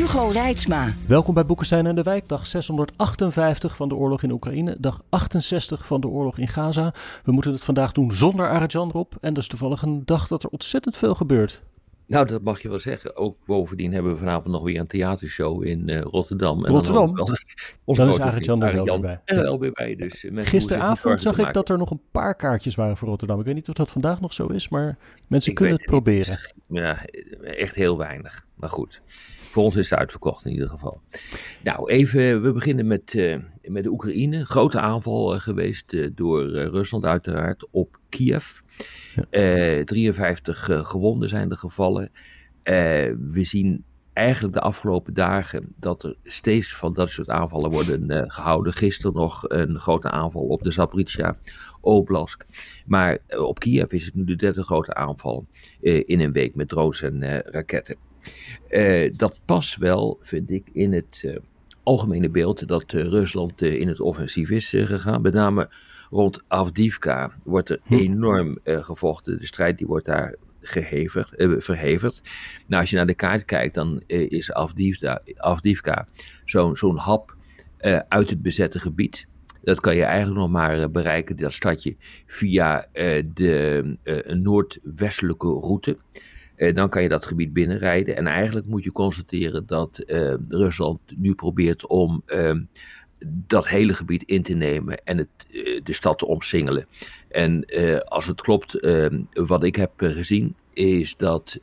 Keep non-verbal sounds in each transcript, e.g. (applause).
Hugo Reitsma. Welkom bij Boekenstein en de Wijk, dag 658 van de oorlog in Oekraïne, dag 68 van de oorlog in Gaza. We moeten het vandaag doen zonder Arjan erop en dus toevallig een dag dat er ontzettend veel gebeurt. Nou, dat mag je wel zeggen. Ook bovendien hebben we vanavond nog weer een theatershow in uh, Rotterdam. En Rotterdam? Dan, dan is Arjan er wel bij. Er wel weer bij. Dus uh, Gisteravond zag ik dat er nog een paar kaartjes waren voor Rotterdam. Ik weet niet of dat vandaag nog zo is, maar mensen ik kunnen het proberen. Ja, echt heel weinig. Maar goed. Voor ons is het uitverkocht in ieder geval. Nou, even, we beginnen met, uh, met de Oekraïne. Grote aanval uh, geweest uh, door Rusland uiteraard op Kiev. Ja. 53 gewonden zijn er gevallen. we zien eigenlijk de afgelopen dagen dat er steeds van dat soort aanvallen worden gehouden. Gisteren nog een grote aanval op de Zaporizhia Oblast. Maar op Kiev is het nu de derde grote aanval in een week met drones en raketten. Uh, dat past wel, vind ik, in het uh, algemene beeld dat uh, Rusland in het offensief is gegaan. Met name rond Avdivka wordt er hm. enorm gevochten. De strijd die wordt daar gehevigd, verhevigd. Nou, als je naar de kaart kijkt, dan is Avdivka, Avdivka zo'n zo'n hap uit het bezette gebied. Dat kan je eigenlijk nog maar bereiken, dat stadje, via de noordwestelijke route. Eh, dan kan je dat gebied binnenrijden. En eigenlijk moet je constateren dat eh, Rusland nu probeert om ehm, dat hele gebied in te nemen en het, eh, de stad te omsingelen. En als het klopt, ehm, wat ik heb gezien, is dat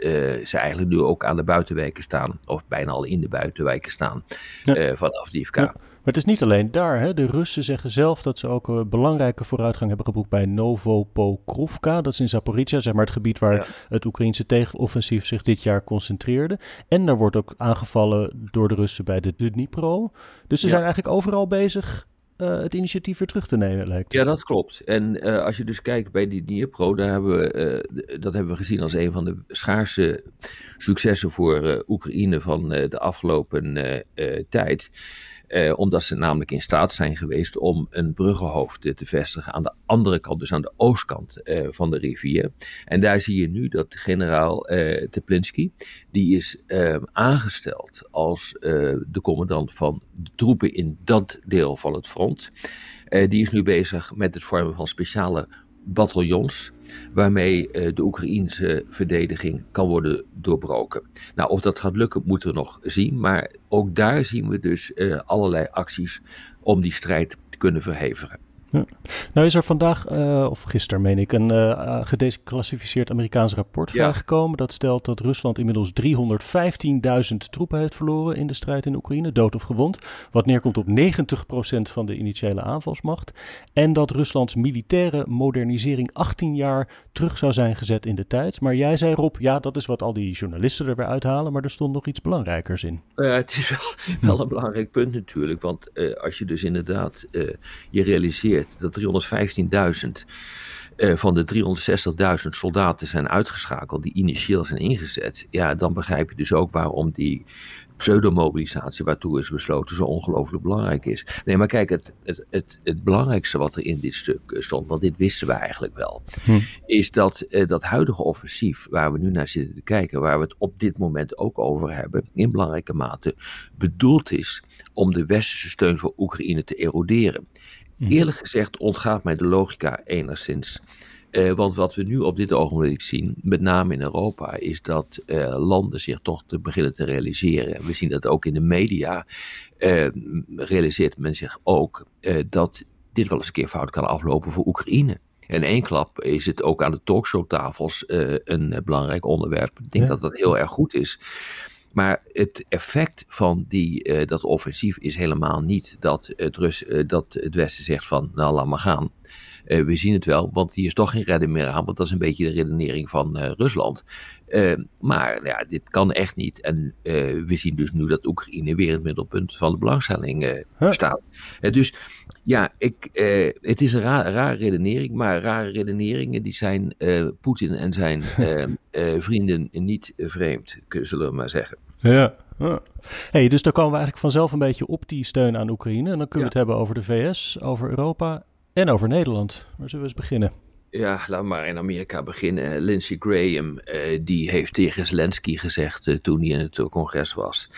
ze eigenlijk nu ook aan de buitenwijken staan, of bijna al in de buitenwijken staan, ja. vanaf Divka. Ja. Maar het is niet alleen daar. Hè. De Russen zeggen zelf dat ze ook een belangrijke vooruitgang hebben geboekt bij Novopokrovka. Dat is in Zaporizhia, zeg maar het gebied waar het Oekraïnse tegenoffensief zich dit jaar concentreerde. En daar wordt ook aangevallen door de Russen bij de Dnipro. Dus ze zijn eigenlijk overal bezig uh, het initiatief weer terug te nemen, lijkt Ja, dat klopt. En uh, als je dus kijkt bij die Dnipro, daar hebben we, uh, dat hebben we gezien als een van de schaarse successen voor Oekraïne van de afgelopen tijd. Eh, omdat ze namelijk in staat zijn geweest om een bruggenhoofd te vestigen aan de andere kant, dus aan de oostkant eh, van de rivier. En daar zie je nu dat generaal eh, Teplinski, die is eh, aangesteld als de commandant van de troepen in dat deel van het front. Die is nu bezig met het vormen van speciale bataljons waarmee uh, de Oekraïense verdediging kan worden doorbroken. Nou, of dat gaat lukken, moeten we nog zien. Maar ook daar zien we dus uh, allerlei acties om die strijd te kunnen verhevigen. Ja. Nou is er vandaag, uh, of gisteren meen ik, een uh, gedeclassificeerd Amerikaans rapport ja. vrijgekomen. Dat stelt dat Rusland inmiddels 315.000 troepen heeft verloren in de strijd in Oekraïne, dood of gewond. Wat neerkomt op 90% van de initiële aanvalsmacht. En dat Ruslands militaire modernisering 18 jaar terug zou zijn gezet in de tijd. Maar jij zei Rob, ja dat is wat al die journalisten er weer uithalen, maar er stond nog iets belangrijkers in. Ja, het is wel, wel een belangrijk punt natuurlijk, want uh, als je dus inderdaad je realiseert dat 315.000 uh, van de 360.000 soldaten zijn uitgeschakeld die initieel zijn ingezet, ja, dan begrijp je dus ook waarom die pseudomobilisatie waartoe is besloten zo ongelooflijk belangrijk is. Nee, maar kijk, het, het, het, het belangrijkste wat er in dit stuk stond, want dit wisten we eigenlijk wel, hm. is dat uh, dat huidige offensief waar we nu naar zitten te kijken, waar we het op dit moment ook over hebben, in belangrijke mate bedoeld is om de westerse steun voor Oekraïne te eroderen. Mhm. Eerlijk gezegd ontgaat mij de logica enigszins. Uh, want wat we nu op dit ogenblik zien, met name in Europa, is dat uh, landen zich toch te beginnen te realiseren. We zien dat ook in de media. Uh, realiseert men zich ook dat dit wel eens een keer fout kan aflopen voor Oekraïne. In één klap is het ook aan de talkshowtafels een belangrijk onderwerp. Ik denk ja. dat dat heel erg goed is. Maar het effect van die, uh, dat offensief is helemaal niet dat het, Rus, uh, dat het Westen zegt van nou laat maar gaan. we zien het wel, want hier is toch geen redding meer aan, want dat is een beetje de redenering van Rusland. maar ja, dit kan echt niet. En we zien dus nu dat Oekraïne weer het middelpunt van de belangstelling staat. dus ja, ik, het is een rare redenering, maar rare redeneringen die zijn Poetin en zijn (laughs) vrienden niet vreemd, zullen we maar zeggen. Ja. Hey, dus dan komen we eigenlijk vanzelf een beetje op die steun aan Oekraïne. En dan kunnen we het hebben over de VS, over Europa en over Nederland. Waar zullen we eens beginnen? Ja, laten we maar in Amerika beginnen. Lindsey Graham, uh, die heeft tegen Zelensky gezegd uh, toen hij in het congres was.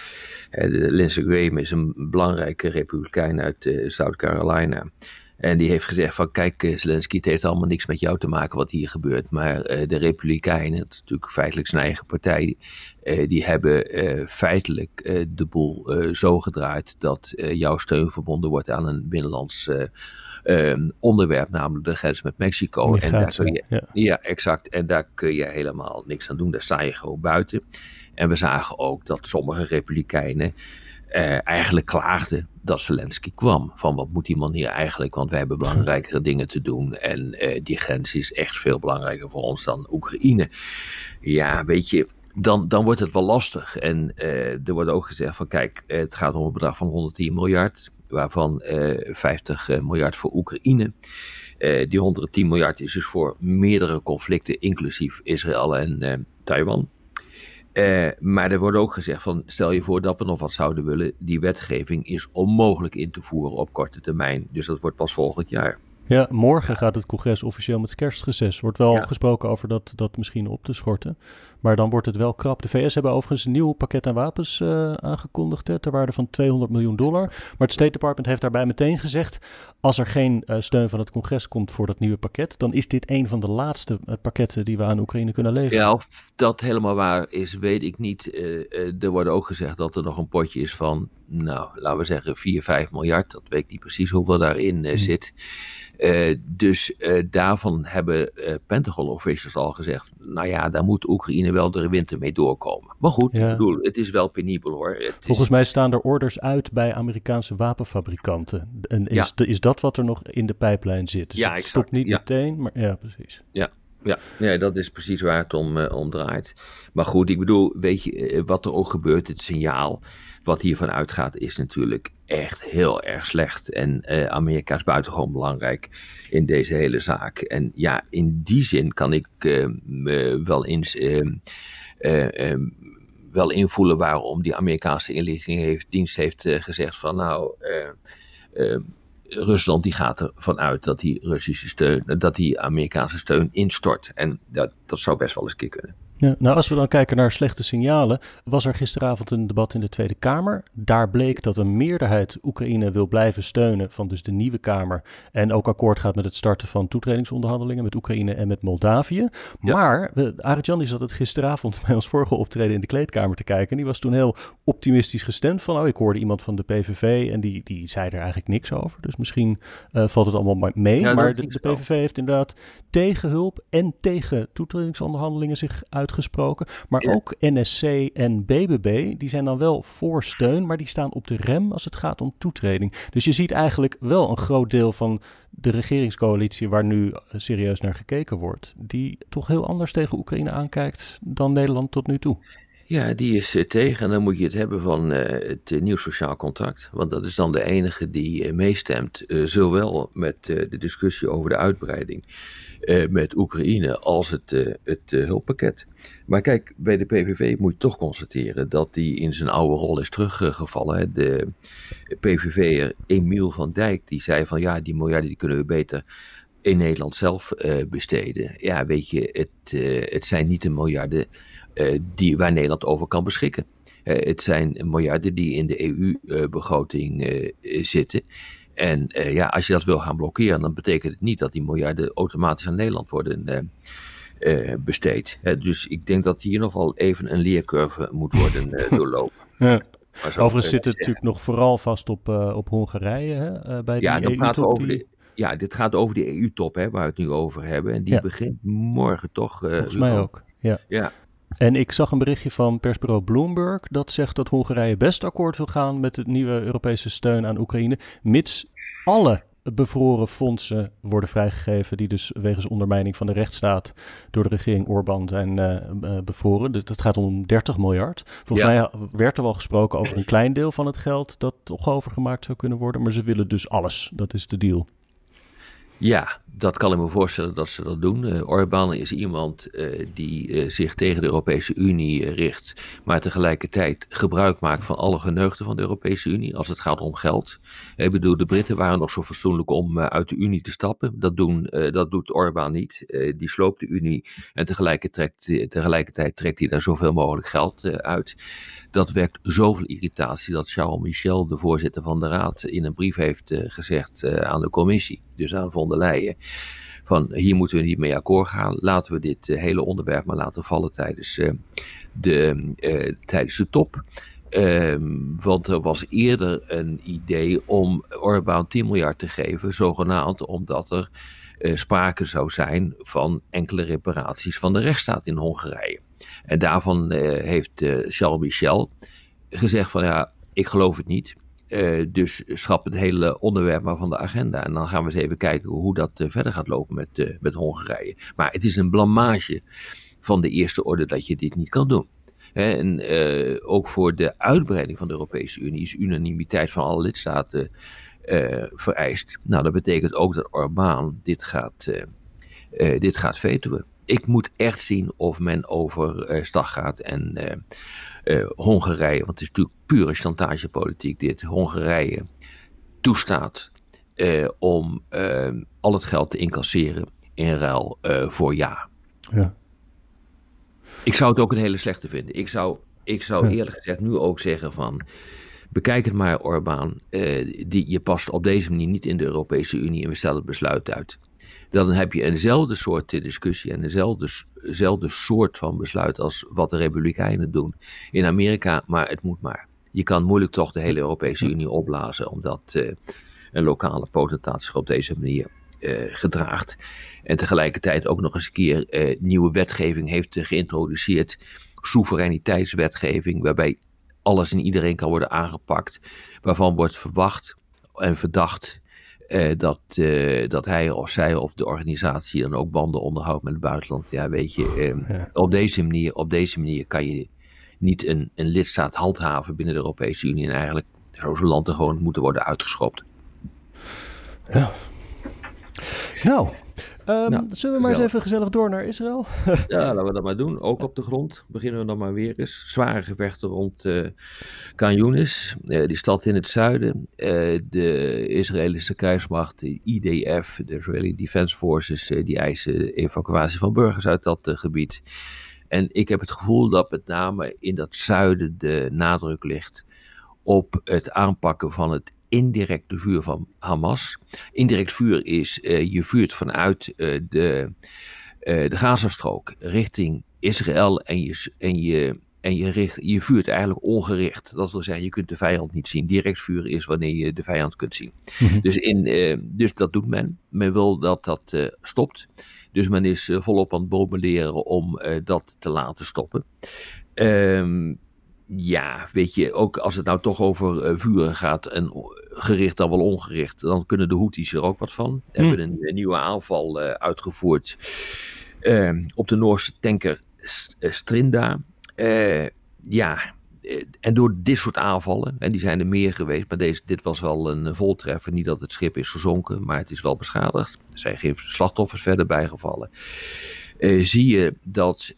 Uh, Lindsey Graham is een belangrijke republikein uit South Carolina. En die heeft gezegd van kijk Zelensky, het heeft allemaal niks met jou te maken wat hier gebeurt. Maar de Republikeinen, dat is natuurlijk feitelijk zijn eigen partij, die hebben feitelijk de boel zo gedraaid dat jouw steun verbonden wordt aan een binnenlands Ehm, onderwerp, namelijk de grens met Mexico. En daar kun je, ja. ja. exact. En daar kun je helemaal niks aan doen. Daar sta je gewoon buiten. En we zagen ook dat sommige republikeinen uh, eigenlijk klaagden dat Zelensky kwam. Van wat moet die man hier eigenlijk, want wij hebben (laughs) belangrijkere dingen te doen. En uh, die grens is echt veel belangrijker voor ons dan Oekraïne. Ja, weet je, dan, dan wordt het wel lastig. En uh, er wordt ook gezegd van kijk, het gaat om een bedrag van 110 miljard waarvan 50 eh, eh, miljard voor Oekraïne. Eh, die 110 miljard is dus voor meerdere conflicten, inclusief Israël en Taiwan. Maar er wordt ook gezegd van, stel je voor dat we nog wat zouden willen, die wetgeving is onmogelijk in te voeren op korte termijn. Dus dat wordt pas volgend jaar. Ja, morgen gaat het congres officieel met kerstreces. Wordt wel gesproken over dat, dat misschien op te schorten. Maar dan wordt het wel krap. De VS hebben overigens een nieuw pakket aan wapens uh, aangekondigd. Hè, ter waarde van 200 miljoen dollar. Maar het State Department heeft daarbij meteen gezegd. Als er geen uh, steun van het congres komt voor dat nieuwe pakket. dan is dit een van de laatste uh, pakketten die we aan Oekraïne kunnen leveren. Ja, of dat helemaal waar is, weet ik niet. er wordt ook gezegd dat er nog een potje is van. Nou, laten we zeggen 4, 5 miljard. Dat weet ik niet precies hoeveel daarin hmm. zit. Uh, dus uh, daarvan hebben uh, Pentagon officials al gezegd, nou ja, daar moet Oekraïne wel de winter mee doorkomen. Maar goed, ja. ik bedoel, het is wel penibel hoor. Het Volgens is... mij staan er orders uit bij Amerikaanse wapenfabrikanten. En is, ja. de, is dat wat er nog in de pijplijn zit? Dus ja, het stopt niet meteen, maar ja, precies. Ja, ja, ja, dat is precies waar het om, om draait. Maar goed, ik bedoel, weet je, wat er ook gebeurt, het signaal wat hiervan uitgaat is natuurlijk echt heel erg slecht. En uh, Amerika is buitengewoon belangrijk in deze hele zaak. En ja, in die zin kan ik uh, me wel eens. Uh, wel invoelen waarom die Amerikaanse inlichtingendienst heeft gezegd van nou, Rusland die gaat ervan uit dat die Russische steun, dat die Amerikaanse steun instort. En dat, dat zou best wel eens een keer kunnen. Ja, nou, als we dan kijken naar slechte signalen, was er gisteravond een debat in de Tweede Kamer. Daar bleek dat een meerderheid Oekraïne wil blijven steunen van dus de nieuwe Kamer. En ook akkoord gaat met het starten van toetredingsonderhandelingen met Oekraïne en met Moldavië. Ja. Maar Arjan zat het gisteravond (laughs) bij ons vorige optreden in de kleedkamer te kijken. En die was toen heel optimistisch gestemd van, oh, ik hoorde iemand van de PVV en die, die zei er eigenlijk niks over. Dus misschien uh, valt het allemaal mee. Ja, maar de, de PVV heeft inderdaad tegen hulp en tegen toetredingsonderhandelingen zich uit uitgesproken. Maar ook NSC en BBB, die zijn dan wel voor steun, maar die staan op de rem als het gaat om toetreding. Dus je ziet eigenlijk wel een groot deel van de regeringscoalitie waar nu eh, serieus naar gekeken wordt, die toch heel anders tegen Oekraïne aankijkt dan Nederland tot nu toe. Ja, die is uh, tegen. En dan moet je het hebben van uh, het uh, nieuw sociaal contract. Want dat is dan de enige die meestemt. zowel met de discussie over de uitbreiding met Oekraïne als het, het hulppakket. Maar kijk, bij de PVV moet je toch constateren dat die in zijn oude rol is teruggevallen. De PVV'er Emiel van Dijk die zei van ja, die miljarden die kunnen we beter in Nederland zelf besteden. Ja, weet je, het, het zijn niet de miljarden die, waar Nederland over kan beschikken. Uh, het zijn miljarden die in de EU-begroting uh, zitten. En ja, als je dat wil gaan blokkeren, dan betekent het niet dat die miljarden automatisch aan Nederland worden besteed. dus ik denk dat hier nog wel even een leercurve moet worden (laughs) doorlopen. Ja. Overigens zit het natuurlijk nog vooral vast op, op Hongarije hè, bij ja, die EU-top. Over die... ja, dit gaat over de EU-top waar we het nu over hebben. En die ja. begint morgen toch. Volgens mij ook. Ja. ja. En ik zag een berichtje van persbureau Bloomberg dat zegt dat Hongarije best akkoord wil gaan met het nieuwe Europese steun aan Oekraïne, mits alle bevroren fondsen worden vrijgegeven, die dus wegens ondermijning van de rechtsstaat door de regering Orbán zijn uh, bevroren. Dat gaat om 30 miljard. Volgens mij werd er wel gesproken over een klein deel van het geld dat toch overgemaakt zou kunnen worden, maar ze willen dus alles. Dat is de deal. Ja, dat kan ik me voorstellen dat ze dat doen. Uh, Orbán is iemand uh, die uh, zich tegen de Europese Unie richt, maar tegelijkertijd gebruik maakt van alle geneugten van de Europese Unie als het gaat om geld. Ik bedoel, de Britten waren nog zo fatsoenlijk om uit de Unie te stappen. Dat, doen, dat doet Orbán niet. die sloopt de Unie en tegelijkertijd, tegelijkertijd trekt hij daar zoveel mogelijk geld uit. Dat wekt zoveel irritatie dat Charles Michel, de voorzitter van de Raad, in een brief heeft gezegd aan de commissie, dus aan von der Leyen van hier moeten we niet mee akkoord gaan. Laten we dit eh, hele onderwerp maar laten vallen tijdens, eh, de, uh, tijdens de top. Ehm, want er was eerder een idee om Orbán 10 miljard te geven, zogenaamd omdat er sprake zou zijn van enkele reparaties van de rechtsstaat in Hongarije. En daarvan heeft Charles Michel gezegd van ja, ik geloof het niet. Uh, dus schrap het hele onderwerp maar van de agenda. En dan gaan we eens even kijken hoe dat uh, verder gaat lopen met, uh, met Hongarije. Maar het is een blamage van de eerste orde dat je dit niet kan doen. Hè, en ook voor de uitbreiding van de Europese Unie is unanimiteit van alle lidstaten vereist. Nou, dat betekent ook dat Orbán dit gaat, dit gaat. Ik moet echt zien of men over stag gaat en uh, Hongarije, want het is natuurlijk pure chantagepolitiek dit, Hongarije toestaat uh, om uh, al het geld te incasseren in ruil voor ja. ja. Ik zou het ook een hele slechte vinden. Ik zou, ik zou ja. eerlijk gezegd nu ook zeggen van, bekijk het maar Orbán, die, je past op deze manier niet in de Europese Unie en we stellen het besluit uit dan heb je eenzelfde soort discussie en eenzelfde, soort van besluit als wat de Republikeinen doen in Amerika, maar het moet maar. Je kan moeilijk toch de hele Europese Unie opblazen, omdat uh, een lokale potentaat zich op deze manier uh, gedraagt. En tegelijkertijd ook nog eens een keer uh, nieuwe wetgeving heeft geïntroduceerd, soevereiniteitswetgeving, waarbij alles en iedereen kan worden aangepakt, waarvan wordt verwacht en verdacht uh, dat, uh, dat hij of zij of de organisatie dan ook banden onderhoudt met het buitenland. Ja, weet je, ja. Op, deze manier, op deze manier kan je niet een, een lidstaat handhaven binnen de Europese Unie. En eigenlijk zou zo'n land er gewoon moeten worden uitgeschopt. Ja. Nou, Um, nou, zullen we maar eens even gezellig door naar Israël? (laughs) ja, laten we dat maar doen. Ook op de grond beginnen we dan maar weer eens. Zware gevechten rond uh, uh, die stad in het zuiden. Uh, de Israëlische krijgsmacht, de IDF, de Israeli Defense Forces, die eisen evacuatie van burgers uit dat gebied. En ik heb het gevoel dat met name in dat zuiden de nadruk ligt op het aanpakken van het indirecte vuur van Hamas. Indirect vuur is uh, je vuurt vanuit uh, de, uh, de Gazastrook richting Israël en je, en je, en je, richt, je vuurt eigenlijk ongericht. Dat wil zeggen, je kunt de vijand niet zien. Direct vuren is wanneer je de vijand kunt zien. Mhm. dus, in, dus dat doet men. Men wil dat dat stopt. Dus men is volop aan het bombarderen om dat te laten stoppen. Um, ja, weet je, ook als het nou toch over uh, vuren gaat en gericht dan wel ongericht, dan kunnen de Houthis er ook wat van. Hm. hebben een, een, nieuwe aanval uh, uitgevoerd uh, op de Noorse tanker Strinda. ja, en door dit soort aanvallen, en die zijn er meer geweest, maar deze, dit was wel een voltreffer. Niet dat het schip is gezonken, maar het is wel beschadigd. Er zijn geen slachtoffers verder bijgevallen. zie je dat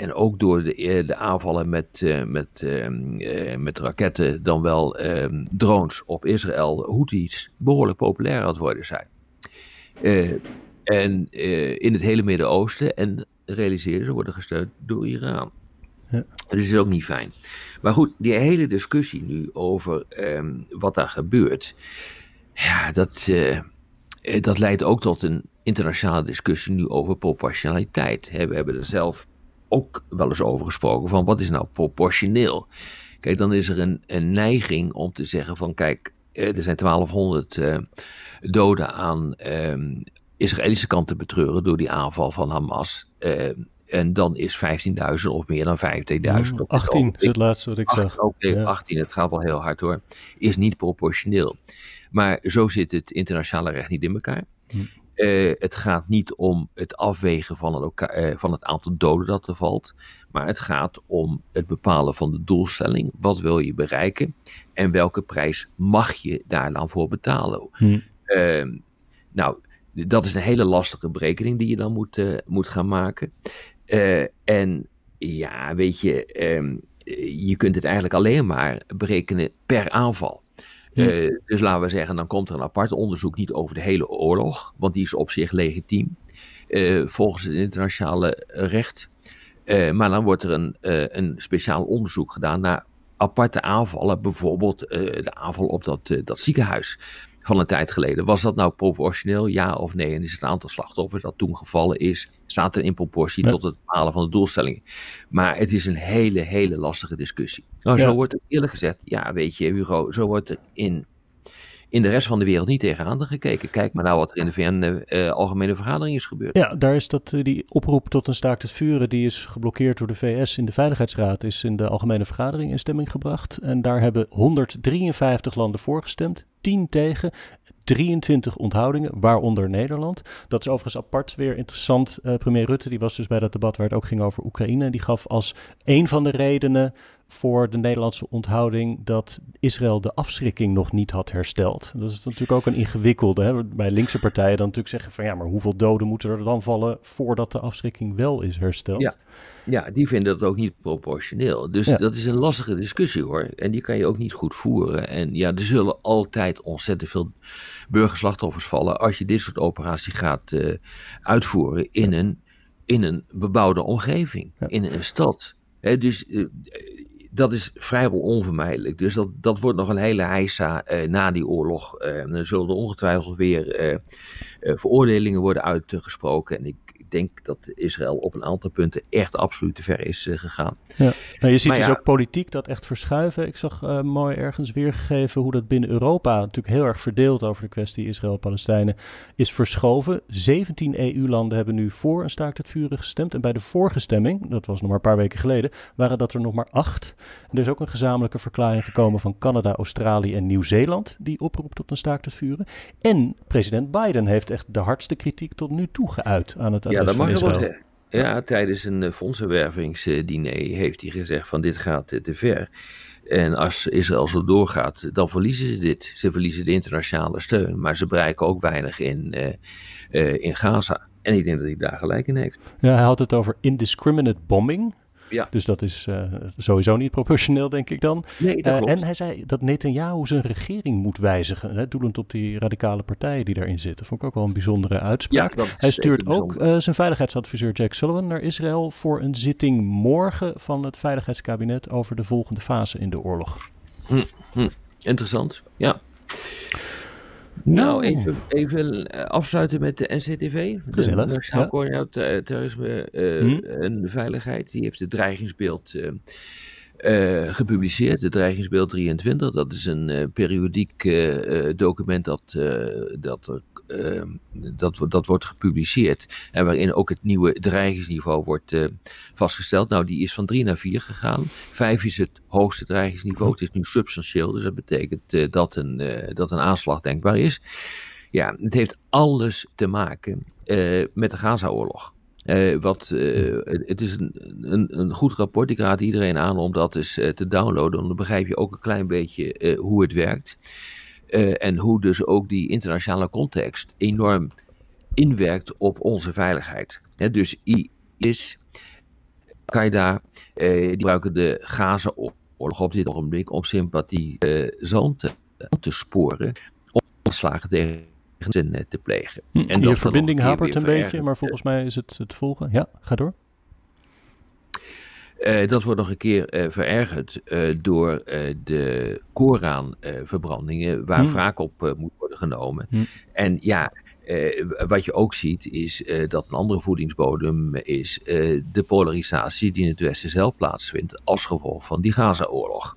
en ook door de, eh, de aanvallen met, uh, met, uh, met raketten, dan wel uh, drones op Israël, Houthis behoorlijk populair aan het worden zijn. en in het hele Midden-Oosten, en realiseren ze, worden gesteund door Iran. Ja. Dus is ook niet fijn. Maar goed, die hele discussie nu over um, wat daar gebeurt, ja, dat, dat leidt ook tot een internationale discussie nu over proportionaliteit. we hebben er zelf ook wel eens over gesproken van wat is nou proportioneel. Kijk, dan is er een, een neiging om te zeggen van kijk, eh, er zijn 1200 uh, eh, doden aan uh, Israëlische kant te betreuren door die aanval van Hamas. Uh, en dan is 15.000 of meer dan 15.000. 18 is het laatste wat ik 18, zag. Oké, okay, ja. 18, het gaat wel heel hard hoor. Is niet proportioneel. Maar zo zit het internationale recht niet in elkaar. Hm. Uh, het gaat niet om het afwegen van het, uh, van het, aantal doden dat er valt, maar het gaat om het bepalen van de doelstelling. Wat wil je bereiken en welke prijs mag je daar dan voor betalen? Hm. Uh, nou, dat is een hele lastige berekening die je dan moet, uh, moet gaan maken. en ja, weet je, ehm, je kunt het eigenlijk alleen maar berekenen per aanval. Uh, dus laten we zeggen, dan komt er een apart onderzoek niet over de hele oorlog, want die is op zich legitiem uh, volgens het internationale recht. Uh, maar dan wordt er een, een speciaal onderzoek gedaan naar aparte aanvallen, bijvoorbeeld de aanval op dat, dat ziekenhuis van een tijd geleden. Was dat nou proportioneel, ja of nee? En is het aantal slachtoffers dat toen gevallen is, staat er in proportie tot het halen van de doelstellingen? Maar het is een hele, hele lastige discussie. Nou, zo wordt er eerlijk gezegd, ja, weet je, Hugo, zo wordt er in, in de rest van de wereld niet tegenaan gekeken. Kijk maar naar wat er in de VN-algemene eh, vergadering is gebeurd. Ja, daar is dat, eh, die oproep tot een staakt het vuren, die is geblokkeerd door de VS in de Veiligheidsraad, is in de algemene vergadering in stemming gebracht. En daar hebben 153 landen voor gestemd. 10 tegen, 23 onthoudingen, waaronder Nederland. Dat is overigens apart weer interessant. Premier Rutte die was dus bij dat debat waar het ook ging over Oekraïne. En die gaf als een van de redenen voor de Nederlandse onthouding dat Israël de afschrikking nog niet had hersteld. Dat is natuurlijk ook een ingewikkelde. Hè? Bij linkse partijen dan natuurlijk zeggen van ja, maar hoeveel doden moeten er dan vallen voordat de afschrikking wel is hersteld? Ja, ja die vinden dat ook niet proportioneel. Dus dat is een lastige discussie hoor. En die kan je ook niet goed voeren. En ja, er zullen altijd ontzettend veel burgerslachtoffers vallen als je dit soort operatie gaat uh, uitvoeren in een, in een bebouwde omgeving, in een stad. He, dus uh, dat is vrijwel onvermijdelijk. Dus dat, dat wordt nog een hele heisa uh, na die oorlog. Uh, er zullen ongetwijfeld weer uh, veroordelingen worden uitgesproken. En ik denk dat Israël op een aantal punten echt absoluut te ver is gegaan. Ja. Nou, je ziet dus ook politiek dat echt verschuiven. Ik zag mooi ergens weergegeven hoe dat binnen Europa, natuurlijk heel erg verdeeld over de kwestie Israël-Palestijnen, is verschoven. 17 EU-landen hebben nu voor een staakt het vuren gestemd. En bij de vorige stemming, dat was nog maar een paar weken geleden, waren dat er nog maar acht. Er is ook een gezamenlijke verklaring gekomen van Canada, Australië en Nieuw-Zeeland die oproept tot een staakt het vuren. En president Biden heeft echt de hardste kritiek tot nu toe geuit aan het ja, dat mag Israël. Ja, tijdens een uh, fondsenwervingsdiner heeft hij gezegd van dit gaat uh, te ver. En als Israël zo doorgaat, dan verliezen ze dit. Ze verliezen de internationale steun, maar ze bereiken ook weinig in, uh, in Gaza. En ik denk dat hij daar gelijk in heeft. Ja, hij had het over indiscriminate bombing. Ja. Dus dat is uh, sowieso niet proportioneel, denk ik dan. Nee, dat uh, en hij zei dat Netanyahu zijn regering moet wijzigen. Hè, doelend op die radicale partijen die daarin zitten. Vond ik ook wel een bijzondere uitspraak. Ja, hij stuurt ook uh, zijn veiligheidsadviseur Jack Sullivan naar Israël voor een zitting morgen van het veiligheidskabinet over de volgende fase in de oorlog. Hm, hm. Interessant, ja. Nou, even, even eh, afsluiten met de NCTV. Gezellig. De Nationaal ja. Coördinator Terrorisme uh, en Veiligheid. Die heeft het dreigingsbeeld uh, uh, gepubliceerd. Het dreigingsbeeld 23. Dat is een periodiek document dat, dat uh, dat, dat wordt gepubliceerd. En waarin ook het nieuwe dreigingsniveau wordt vastgesteld. Nou, die is van 3 naar 4 gegaan. 5 is het hoogste dreigingsniveau. Het is nu substantieel. Dus dat betekent dat, een, dat een aanslag denkbaar is. Ja, het heeft alles te maken met de Gaza-oorlog. Wat, het is een, een, een, goed rapport. Ik raad iedereen aan om dat eens te downloaden. Dan begrijp je ook een klein beetje hoe het werkt. En hoe dus ook die internationale context enorm inwerkt op onze veiligheid. He, dus IS, Qaeda, uh, die gebruiken de Gaza-oorlog op dit ogenblik om sympathie uh, te, te sporen, om slagen tegen te plegen. Hm, en je verbinding hapert een beetje, maar volgens mij is het het volgen. Ja, ga door. Uh, dat wordt nog een keer uh, verergerd uh, door de Koranverbrandingen, waar hmm. wraak op moet worden genomen. Hmm. En ja, wat je ook ziet, is dat een andere voedingsbodem is de polarisatie die in het Westen zelf plaatsvindt als gevolg van die Gaza-oorlog.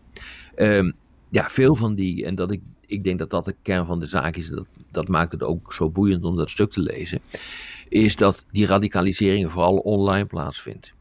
Um, ja, veel van die, en dat ik, ik denk dat dat de kern van de zaak is, dat, dat maakt het ook zo boeiend om dat stuk te lezen, is dat die radicalisering vooral online plaatsvindt.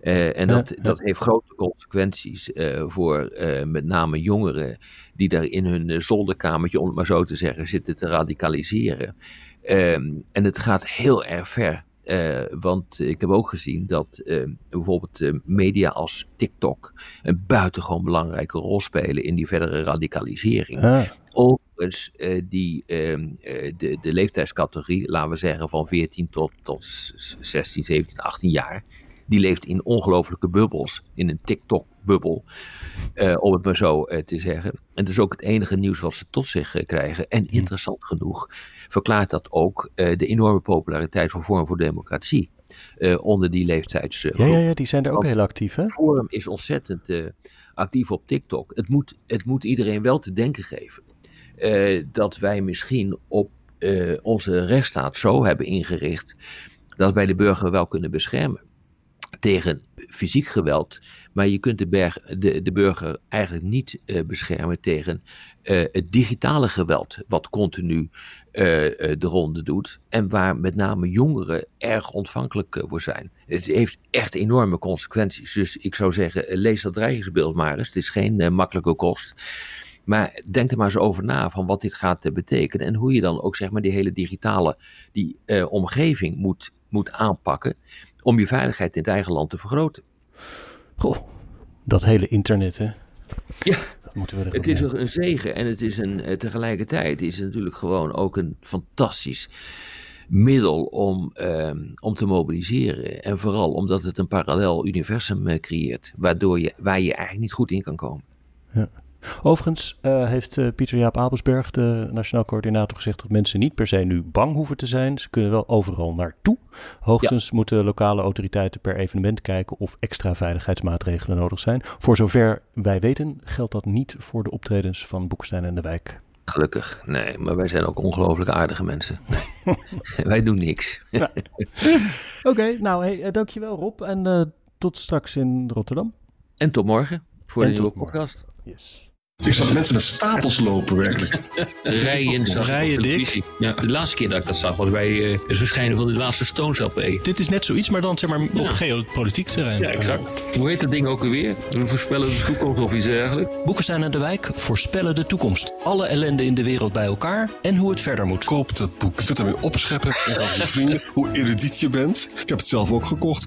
en dat, dat heeft grote consequenties voor met name jongeren die daar in hun zolderkamertje, om het maar zo te zeggen, zitten te radicaliseren. Ehm, en het gaat heel erg ver. Uh, want ik heb ook gezien dat uh, bijvoorbeeld uh, media als TikTok een buitengewoon belangrijke rol spelen in die verdere radicalisering. Ah. Overigens, die, ehm, de, de leeftijdscategorie, laten we zeggen van 14 tot, tot 16, 17, 18 jaar, die leeft in ongelofelijke bubbels, in een TikTok-bubbel, om het maar zo te zeggen. En dat is ook het enige nieuws wat ze tot zich krijgen. En hm. interessant genoeg verklaart dat ook uh, de enorme populariteit van Forum voor Democratie. Uh, onder die leeftijdsgroep. ja, ja, ja, die zijn er ook heel actief. Hè? Forum is ontzettend uh, actief op TikTok. Het moet, het moet iedereen wel te denken geven dat wij misschien op onze rechtsstaat zo hebben ingericht dat wij de burger wel kunnen beschermen tegen fysiek geweld. Maar je kunt de, de, de burger eigenlijk niet uh, beschermen tegen uh, het digitale geweld, wat continu uh, de ronde doet. En waar met name jongeren erg ontvankelijk voor zijn. Het heeft echt enorme consequenties. Dus ik zou zeggen, lees dat dreigingsbeeld maar eens. Het is geen makkelijke kost. Maar denk er maar eens over na van wat dit gaat betekenen. En hoe je dan ook zeg maar die hele digitale die, omgeving moet, moet aanpakken om je veiligheid in het eigen land te vergroten. Goh, dat hele internet, hè? Ja, moeten we het is een zegen en het is een, eh, tegelijkertijd is het natuurlijk gewoon ook een fantastisch middel om, ehm, om te mobiliseren. En vooral omdat het een parallel universum eh, creëert, waardoor je, waar je eigenlijk niet goed in kan komen. Ja. Overigens uh, heeft uh, Pieter Jaap Abelsberg, de Nationaal Coördinator, gezegd dat mensen niet per se nu bang hoeven te zijn. Ze kunnen wel overal naartoe. Hoogstens moeten lokale autoriteiten per evenement kijken of extra veiligheidsmaatregelen nodig zijn. Voor zover wij weten geldt dat niet voor de optredens van Boekstein en de Wijk. Gelukkig, nee, maar wij zijn ook ongelooflijk aardige mensen. Nee. (laughs) wij doen niks. Oké, okay, nou hey, uh, dankjewel Rob en tot straks in Rotterdam. En tot morgen voor en de nieuwe podcast. Yes. Ik zag mensen met stapels lopen, werkelijk. Rijen, Rijen dik. Ja, de laatste keer dat ik dat zag was bij uh, het verschijnen van de laatste Stones LP. Dit is net zoiets, maar dan zeg maar op geopolitiek terrein. Ja, exact. Hoe heet dat ding ook alweer? We voorspellen de toekomst of iets dergelijks. Boekenstein en de Wijk voorspellen de toekomst. Alle ellende in de wereld bij elkaar en hoe het verder moet. Koop dat boek. Je kunt ermee opscheppen en je (laughs) vrienden hoe erudiet je bent. Ik heb het zelf ook gekocht.